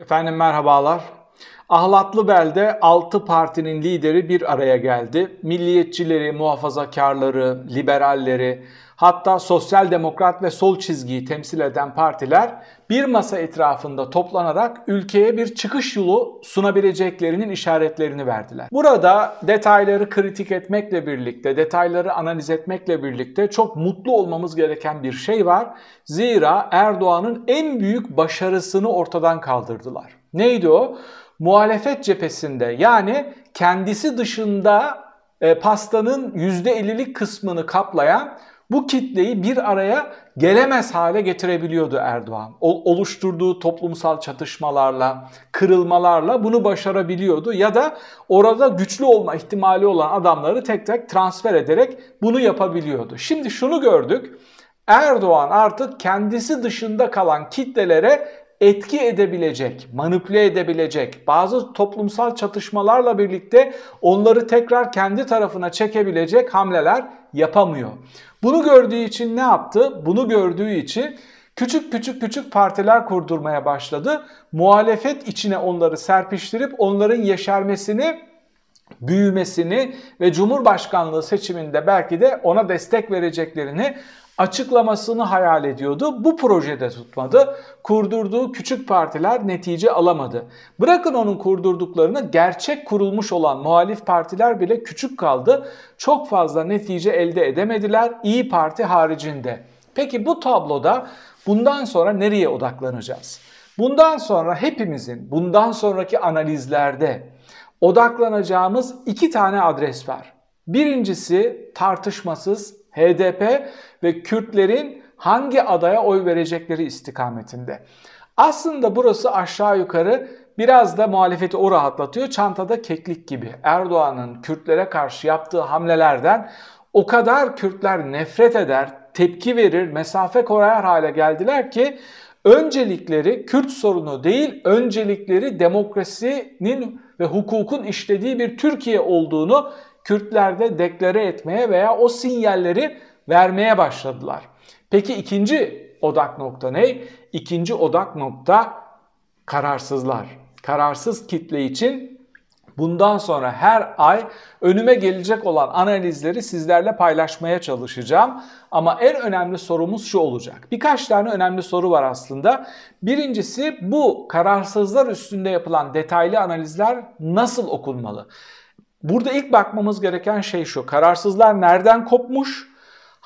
Efendim merhabalar. Ahlatlı Bel'de 6 partinin lideri bir araya geldi. Milliyetçileri, muhafazakarları, liberalleri, hatta sosyal demokrat ve sol çizgiyi temsil eden partiler bir masa etrafında toplanarak ülkeye bir çıkış yolu sunabileceklerinin işaretlerini verdiler. Burada detayları kritik etmekle birlikte, detayları analiz etmekle birlikte çok mutlu olmamız gereken bir şey var. Zira Erdoğan'ın en büyük başarısını ortadan kaldırdılar. Neydi o? Muhalefet cephesinde yani kendisi dışında e, pastanın %50'lik kısmını kaplayan bu kitleyi bir araya gelemez hale getirebiliyordu Erdoğan. O, oluşturduğu toplumsal çatışmalarla, kırılmalarla bunu başarabiliyordu ya da orada güçlü olma ihtimali olan adamları tek tek transfer ederek bunu yapabiliyordu. Şimdi şunu gördük. Erdoğan artık kendisi dışında kalan kitlelere etki edebilecek, manipüle edebilecek, bazı toplumsal çatışmalarla birlikte onları tekrar kendi tarafına çekebilecek hamleler yapamıyor. Bunu gördüğü için ne yaptı? Bunu gördüğü için küçük küçük küçük partiler kurdurmaya başladı. Muhalefet içine onları serpiştirip onların yeşermesini büyümesini ve Cumhurbaşkanlığı seçiminde belki de ona destek vereceklerini açıklamasını hayal ediyordu. Bu projede tutmadı. Kurdurduğu küçük partiler netice alamadı. Bırakın onun kurdurduklarını gerçek kurulmuş olan muhalif partiler bile küçük kaldı. Çok fazla netice elde edemediler İyi Parti haricinde. Peki bu tabloda bundan sonra nereye odaklanacağız? Bundan sonra hepimizin bundan sonraki analizlerde odaklanacağımız iki tane adres var. Birincisi tartışmasız HDP ve Kürtlerin hangi adaya oy verecekleri istikametinde. Aslında burası aşağı yukarı biraz da muhalefeti o rahatlatıyor. Çantada keklik gibi. Erdoğan'ın Kürtlere karşı yaptığı hamlelerden o kadar Kürtler nefret eder, tepki verir, mesafe koyar hale geldiler ki öncelikleri Kürt sorunu değil, öncelikleri demokrasinin ve hukukun işlediği bir Türkiye olduğunu Kürtlerde deklare etmeye veya o sinyalleri vermeye başladılar. Peki ikinci odak nokta ne? İkinci odak nokta kararsızlar. Kararsız kitle için bundan sonra her ay önüme gelecek olan analizleri sizlerle paylaşmaya çalışacağım. Ama en önemli sorumuz şu olacak. Birkaç tane önemli soru var aslında. Birincisi bu kararsızlar üstünde yapılan detaylı analizler nasıl okunmalı? Burada ilk bakmamız gereken şey şu. Kararsızlar nereden kopmuş?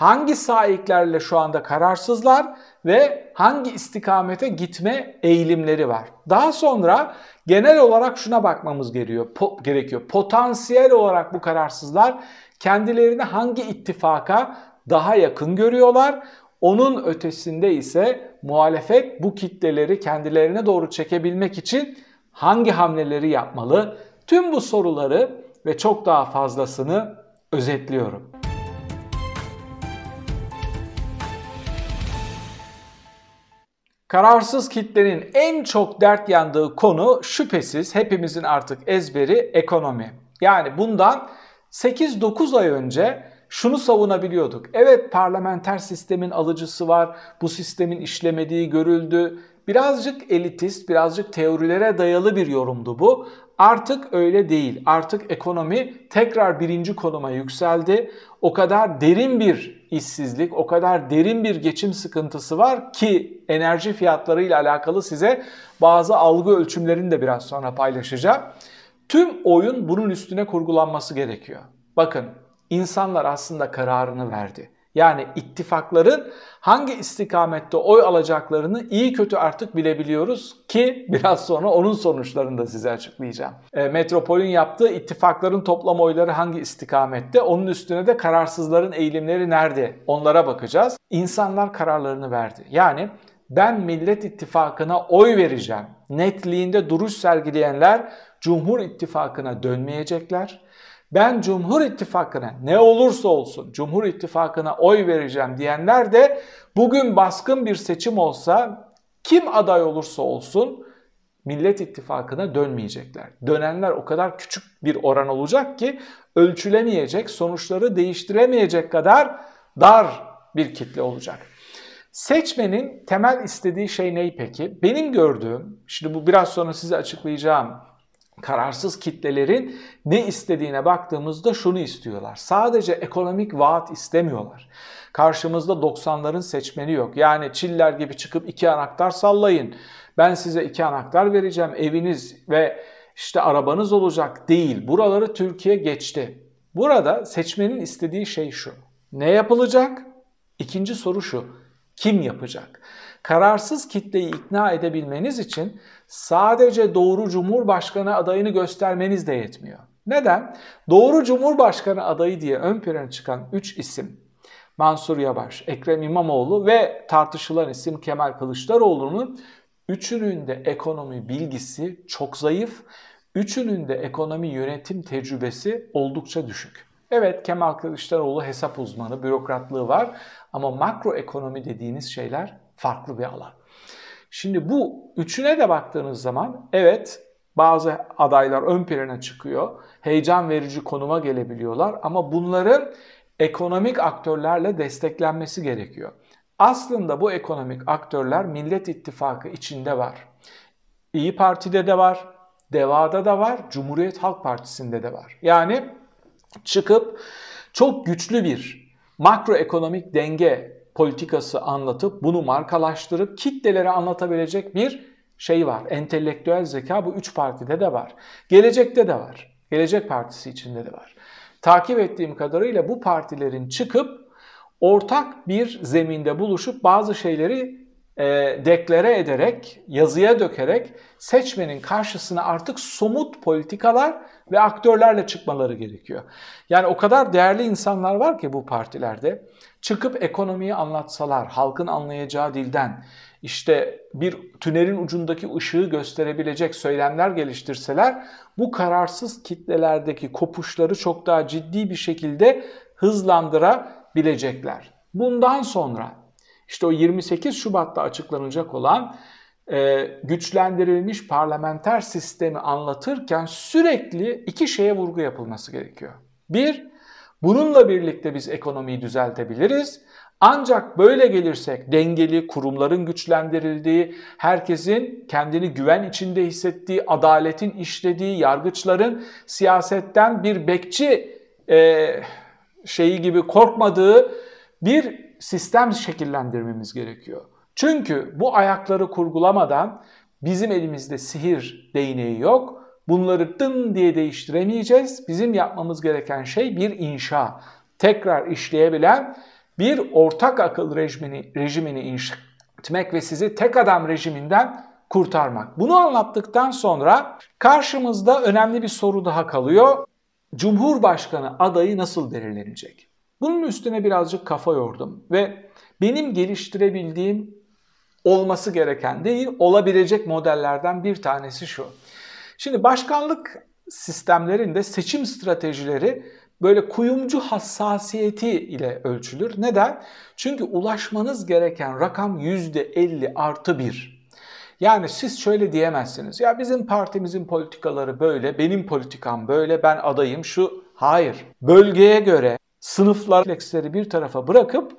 Hangi sahiplerle şu anda kararsızlar ve hangi istikamete gitme eğilimleri var? Daha sonra genel olarak şuna bakmamız gerekiyor. Po gerekiyor. Potansiyel olarak bu kararsızlar kendilerini hangi ittifaka daha yakın görüyorlar? Onun ötesinde ise muhalefet bu kitleleri kendilerine doğru çekebilmek için hangi hamleleri yapmalı? Tüm bu soruları ve çok daha fazlasını özetliyorum. Kararsız kitlenin en çok dert yandığı konu şüphesiz hepimizin artık ezberi ekonomi. Yani bundan 8-9 ay önce şunu savunabiliyorduk. Evet parlamenter sistemin alıcısı var. Bu sistemin işlemediği görüldü. Birazcık elitist, birazcık teorilere dayalı bir yorumdu bu. Artık öyle değil. Artık ekonomi tekrar birinci konuma yükseldi. O kadar derin bir işsizlik, o kadar derin bir geçim sıkıntısı var ki enerji fiyatları ile alakalı size bazı algı ölçümlerini de biraz sonra paylaşacağım. Tüm oyun bunun üstüne kurgulanması gerekiyor. Bakın insanlar aslında kararını verdi. Yani ittifakların hangi istikamette oy alacaklarını iyi kötü artık bilebiliyoruz ki biraz sonra onun sonuçlarını da size açıklayacağım. E, Metropol'ün yaptığı ittifakların toplam oyları hangi istikamette? Onun üstüne de kararsızların eğilimleri nerede? Onlara bakacağız. İnsanlar kararlarını verdi. Yani ben Millet İttifakı'na oy vereceğim. Netliğinde duruş sergileyenler Cumhur İttifakı'na dönmeyecekler ben Cumhur İttifakı'na ne olursa olsun Cumhur İttifakı'na oy vereceğim diyenler de bugün baskın bir seçim olsa kim aday olursa olsun Millet İttifakı'na dönmeyecekler. Dönenler o kadar küçük bir oran olacak ki ölçülemeyecek, sonuçları değiştiremeyecek kadar dar bir kitle olacak. Seçmenin temel istediği şey ne peki? Benim gördüğüm, şimdi bu biraz sonra size açıklayacağım kararsız kitlelerin ne istediğine baktığımızda şunu istiyorlar. Sadece ekonomik vaat istemiyorlar. Karşımızda 90'ların seçmeni yok. Yani çiller gibi çıkıp iki anahtar sallayın. Ben size iki anahtar vereceğim. Eviniz ve işte arabanız olacak değil. Buraları Türkiye geçti. Burada seçmenin istediği şey şu. Ne yapılacak? İkinci soru şu. Kim yapacak? Kararsız kitleyi ikna edebilmeniz için sadece doğru Cumhurbaşkanı adayını göstermeniz de yetmiyor. Neden? Doğru Cumhurbaşkanı adayı diye ön plana çıkan 3 isim Mansur Yavaş, Ekrem İmamoğlu ve tartışılan isim Kemal Kılıçdaroğlu'nun üçünün de ekonomi bilgisi çok zayıf, üçünün de ekonomi yönetim tecrübesi oldukça düşük. Evet Kemal Kılıçdaroğlu hesap uzmanı, bürokratlığı var ama makro ekonomi dediğiniz şeyler farklı bir alan. Şimdi bu üçüne de baktığınız zaman evet bazı adaylar ön plana çıkıyor. Heyecan verici konuma gelebiliyorlar ama bunların ekonomik aktörlerle desteklenmesi gerekiyor. Aslında bu ekonomik aktörler Millet İttifakı içinde var. İyi Parti'de de var, DEVA'da da var, Cumhuriyet Halk Partisi'nde de var. Yani çıkıp çok güçlü bir makroekonomik denge politikası anlatıp bunu markalaştırıp kitlelere anlatabilecek bir şey var. Entelektüel zeka bu üç partide de var. Gelecekte de var. Gelecek Partisi içinde de var. Takip ettiğim kadarıyla bu partilerin çıkıp ortak bir zeminde buluşup bazı şeyleri e, deklare ederek, yazıya dökerek seçmenin karşısına artık somut politikalar ve aktörlerle çıkmaları gerekiyor. Yani o kadar değerli insanlar var ki bu partilerde çıkıp ekonomiyi anlatsalar, halkın anlayacağı dilden, işte bir tünelin ucundaki ışığı gösterebilecek söylemler geliştirseler bu kararsız kitlelerdeki kopuşları çok daha ciddi bir şekilde hızlandırabilecekler. Bundan sonra işte o 28 Şubat'ta açıklanacak olan e, güçlendirilmiş parlamenter sistemi anlatırken sürekli iki şeye vurgu yapılması gerekiyor. Bir, bununla birlikte biz ekonomiyi düzeltebiliriz. Ancak böyle gelirsek dengeli, kurumların güçlendirildiği, herkesin kendini güven içinde hissettiği, adaletin işlediği, yargıçların siyasetten bir bekçi e, şeyi gibi korkmadığı bir sistem şekillendirmemiz gerekiyor. Çünkü bu ayakları kurgulamadan bizim elimizde sihir değneği yok. Bunları dın diye değiştiremeyeceğiz. Bizim yapmamız gereken şey bir inşa. Tekrar işleyebilen bir ortak akıl rejimini, rejimini inşa etmek ve sizi tek adam rejiminden kurtarmak. Bunu anlattıktan sonra karşımızda önemli bir soru daha kalıyor. Cumhurbaşkanı adayı nasıl belirlenecek? Bunun üstüne birazcık kafa yordum ve benim geliştirebildiğim olması gereken değil, olabilecek modellerden bir tanesi şu. Şimdi başkanlık sistemlerinde seçim stratejileri böyle kuyumcu hassasiyeti ile ölçülür. Neden? Çünkü ulaşmanız gereken rakam %50 artı 1. Yani siz şöyle diyemezsiniz. Ya bizim partimizin politikaları böyle, benim politikam böyle, ben adayım şu. Hayır. Bölgeye göre sınıflar refleksleri bir tarafa bırakıp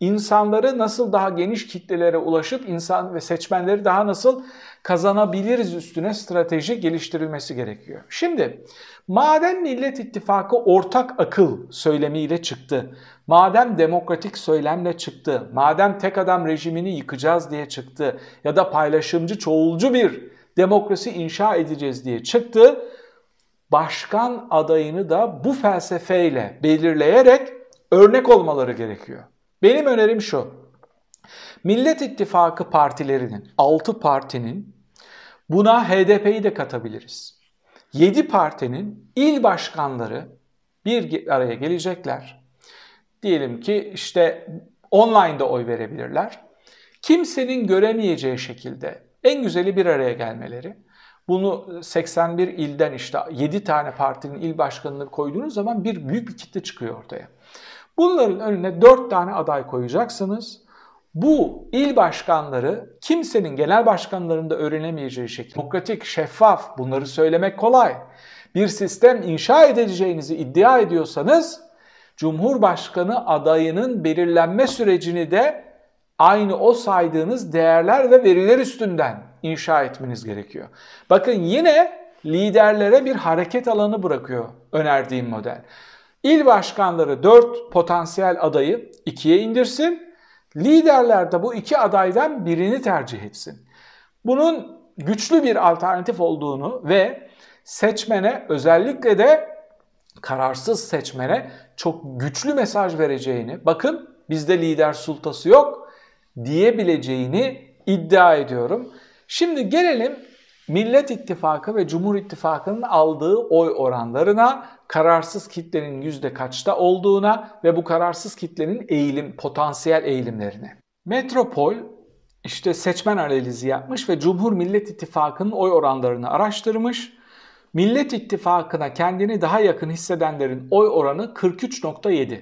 insanları nasıl daha geniş kitlelere ulaşıp insan ve seçmenleri daha nasıl kazanabiliriz üstüne strateji geliştirilmesi gerekiyor. Şimdi madem Millet İttifakı ortak akıl söylemiyle çıktı, madem demokratik söylemle çıktı, madem tek adam rejimini yıkacağız diye çıktı ya da paylaşımcı çoğulcu bir demokrasi inşa edeceğiz diye çıktı, başkan adayını da bu felsefeyle belirleyerek örnek olmaları gerekiyor. Benim önerim şu. Millet İttifakı partilerinin, 6 partinin buna HDP'yi de katabiliriz. 7 partinin il başkanları bir araya gelecekler. Diyelim ki işte online'da oy verebilirler. Kimsenin göremeyeceği şekilde en güzeli bir araya gelmeleri. Bunu 81 ilden işte 7 tane partinin il başkanını koyduğunuz zaman bir büyük bir kitle çıkıyor ortaya. Bunların önüne 4 tane aday koyacaksınız. Bu il başkanları kimsenin genel başkanlarında öğrenemeyeceği şekilde demokratik, şeffaf bunları söylemek kolay. Bir sistem inşa edeceğinizi iddia ediyorsanız Cumhurbaşkanı adayının belirlenme sürecini de aynı o saydığınız değerler ve veriler üstünden inşa etmeniz gerekiyor. Bakın yine liderlere bir hareket alanı bırakıyor önerdiğim model. İl başkanları 4 potansiyel adayı 2'ye indirsin. Liderler de bu iki adaydan birini tercih etsin. Bunun güçlü bir alternatif olduğunu ve seçmene özellikle de kararsız seçmene çok güçlü mesaj vereceğini, bakın bizde lider sultası yok diyebileceğini iddia ediyorum. Şimdi gelelim Millet İttifakı ve Cumhur İttifakı'nın aldığı oy oranlarına, kararsız kitlenin yüzde kaçta olduğuna ve bu kararsız kitlenin eğilim, potansiyel eğilimlerine. Metropol işte seçmen analizi yapmış ve Cumhur Millet İttifakı'nın oy oranlarını araştırmış. Millet İttifakı'na kendini daha yakın hissedenlerin oy oranı 43.7.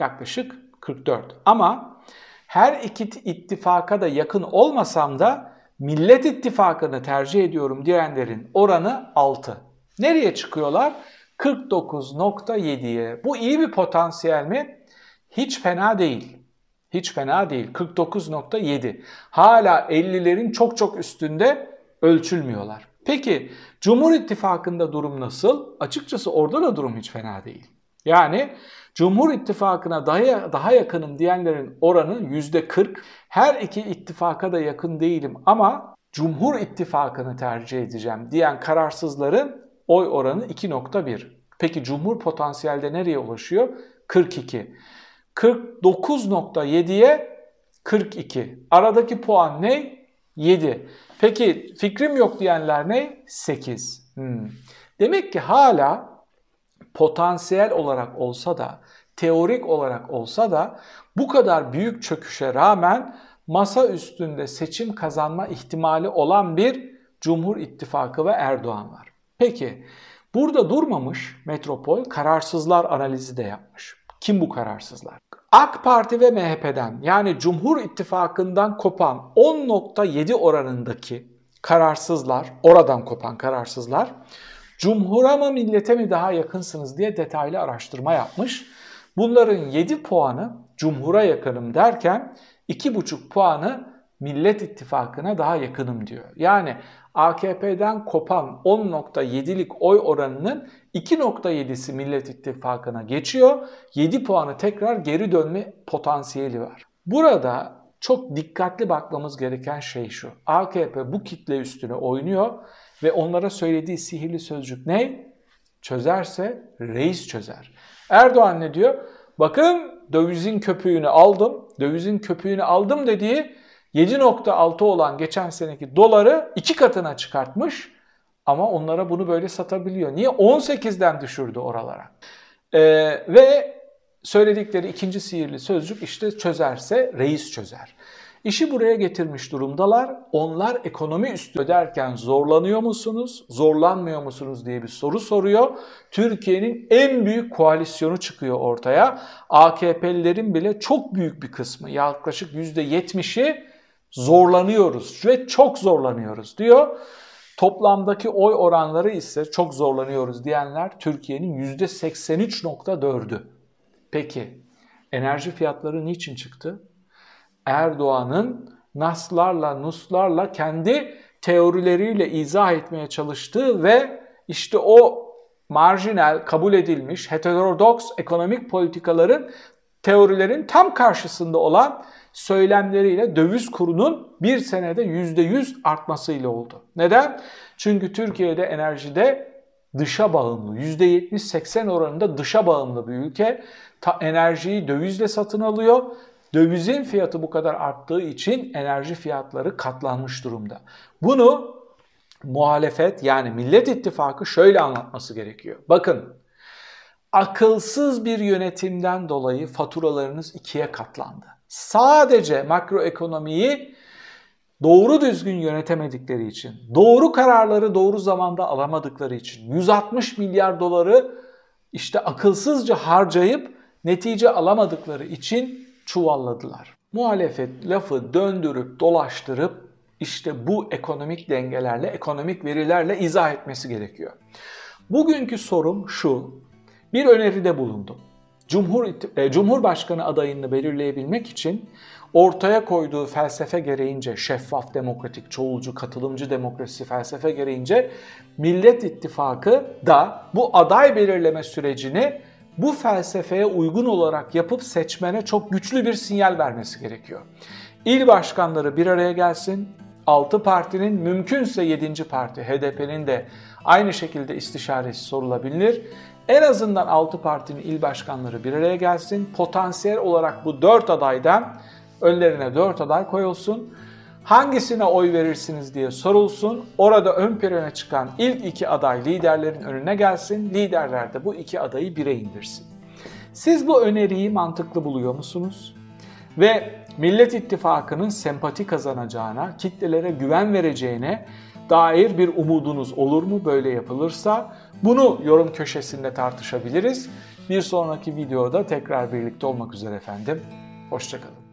Yaklaşık 44. Ama her iki ittifaka da yakın olmasam da Millet İttifakı'nı tercih ediyorum diyenlerin oranı 6. Nereye çıkıyorlar? 49.7'ye. Bu iyi bir potansiyel mi? Hiç fena değil. Hiç fena değil. 49.7. Hala 50'lerin çok çok üstünde ölçülmüyorlar. Peki Cumhur İttifakı'nda durum nasıl? Açıkçası orada da durum hiç fena değil. Yani Cumhur İttifakı'na daha, daha yakınım diyenlerin oranı %40. Her iki ittifaka da yakın değilim ama Cumhur İttifakı'nı tercih edeceğim diyen kararsızların oy oranı 2.1. Peki Cumhur potansiyelde nereye ulaşıyor? 42. 49.7'ye 42. Aradaki puan ne? 7. Peki fikrim yok diyenler ne? 8. Hmm. Demek ki hala potansiyel olarak olsa da, teorik olarak olsa da bu kadar büyük çöküşe rağmen masa üstünde seçim kazanma ihtimali olan bir Cumhur İttifakı ve Erdoğan var. Peki burada durmamış Metropol kararsızlar analizi de yapmış. Kim bu kararsızlar? AK Parti ve MHP'den yani Cumhur İttifakı'ndan kopan 10.7 oranındaki kararsızlar, oradan kopan kararsızlar Cumhur'a mı millete mi daha yakınsınız diye detaylı araştırma yapmış. Bunların 7 puanı Cumhur'a yakınım derken 2,5 puanı Millet İttifakı'na daha yakınım diyor. Yani AKP'den kopan 10.7'lik oy oranının 2.7'si Millet İttifakı'na geçiyor. 7 puanı tekrar geri dönme potansiyeli var. Burada çok dikkatli bakmamız gereken şey şu. AKP bu kitle üstüne oynuyor ve onlara söylediği sihirli sözcük ne? Çözerse reis çözer. Erdoğan ne diyor? Bakın dövizin köpüğünü aldım. Dövizin köpüğünü aldım dediği 7.6 olan geçen seneki doları iki katına çıkartmış. Ama onlara bunu böyle satabiliyor. Niye? 18'den düşürdü oralara. Ee, ve söyledikleri ikinci sihirli sözcük işte çözerse reis çözer. İşi buraya getirmiş durumdalar. Onlar ekonomi üstü öderken zorlanıyor musunuz, zorlanmıyor musunuz diye bir soru soruyor. Türkiye'nin en büyük koalisyonu çıkıyor ortaya. AKP'lilerin bile çok büyük bir kısmı yaklaşık %70'i zorlanıyoruz ve çok zorlanıyoruz diyor. Toplamdaki oy oranları ise çok zorlanıyoruz diyenler Türkiye'nin %83.4'ü. Peki enerji fiyatları niçin çıktı? Erdoğan'ın naslarla, nuslarla kendi teorileriyle izah etmeye çalıştığı ve işte o marjinal, kabul edilmiş, heterodoks ekonomik politikaların teorilerin tam karşısında olan söylemleriyle döviz kurunun bir senede %100 artmasıyla oldu. Neden? Çünkü Türkiye'de enerjide dışa bağımlı, %70-80 oranında dışa bağımlı bir ülke. Ta enerjiyi dövizle satın alıyor Dövizin fiyatı bu kadar arttığı için enerji fiyatları katlanmış durumda. Bunu muhalefet yani Millet İttifakı şöyle anlatması gerekiyor. Bakın akılsız bir yönetimden dolayı faturalarınız ikiye katlandı. Sadece makroekonomiyi doğru düzgün yönetemedikleri için, doğru kararları doğru zamanda alamadıkları için 160 milyar doları işte akılsızca harcayıp netice alamadıkları için çuvalladılar. Muhalefet lafı döndürüp dolaştırıp işte bu ekonomik dengelerle, ekonomik verilerle izah etmesi gerekiyor. Bugünkü sorum şu. Bir öneride bulundum. Cumhur, e, Cumhurbaşkanı adayını belirleyebilmek için ortaya koyduğu felsefe gereğince şeffaf, demokratik, çoğulcu, katılımcı demokrasi felsefe gereğince Millet İttifakı da bu aday belirleme sürecini bu felsefeye uygun olarak yapıp seçmene çok güçlü bir sinyal vermesi gerekiyor. İl başkanları bir araya gelsin, 6 partinin mümkünse 7. parti HDP'nin de aynı şekilde istişaresi sorulabilir. En azından 6 partinin il başkanları bir araya gelsin. Potansiyel olarak bu 4 adaydan önlerine 4 aday koyulsun. Hangisine oy verirsiniz diye sorulsun. Orada ön plana çıkan ilk iki aday liderlerin önüne gelsin. Liderler de bu iki adayı bire indirsin. Siz bu öneriyi mantıklı buluyor musunuz? Ve Millet İttifakı'nın sempati kazanacağına, kitlelere güven vereceğine dair bir umudunuz olur mu böyle yapılırsa? Bunu yorum köşesinde tartışabiliriz. Bir sonraki videoda tekrar birlikte olmak üzere efendim. Hoşçakalın.